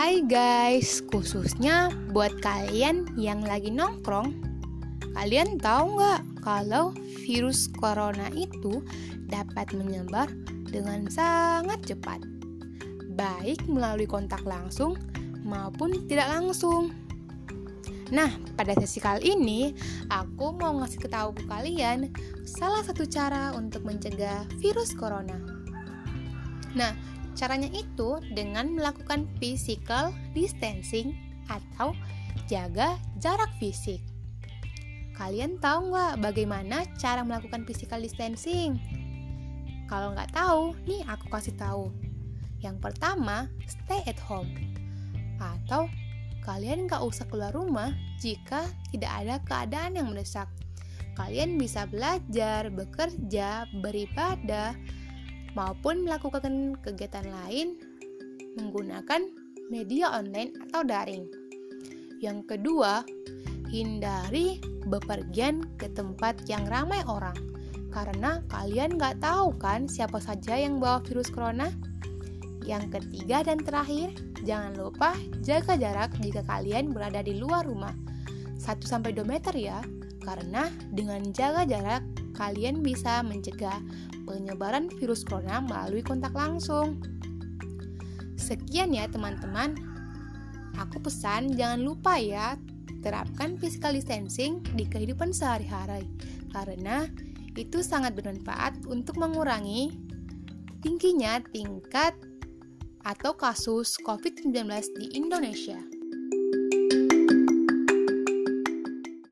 Hai guys, khususnya buat kalian yang lagi nongkrong. Kalian tahu nggak kalau virus corona itu dapat menyebar dengan sangat cepat? Baik melalui kontak langsung maupun tidak langsung. Nah, pada sesi kali ini aku mau ngasih ketahu ke kalian salah satu cara untuk mencegah virus corona. Nah, Caranya itu dengan melakukan physical distancing atau jaga jarak fisik. Kalian tahu nggak bagaimana cara melakukan physical distancing? Kalau nggak tahu, nih aku kasih tahu. Yang pertama, stay at home. Atau kalian nggak usah keluar rumah jika tidak ada keadaan yang mendesak. Kalian bisa belajar, bekerja, beribadah, maupun melakukan kegiatan lain menggunakan media online atau daring. Yang kedua, hindari bepergian ke tempat yang ramai orang karena kalian nggak tahu kan siapa saja yang bawa virus corona. Yang ketiga dan terakhir, jangan lupa jaga jarak jika kalian berada di luar rumah. 1-2 meter ya, karena dengan jaga jarak kalian bisa mencegah penyebaran virus corona melalui kontak langsung. Sekian ya teman-teman. Aku pesan jangan lupa ya terapkan physical distancing di kehidupan sehari-hari karena itu sangat bermanfaat untuk mengurangi tingginya tingkat atau kasus COVID-19 di Indonesia.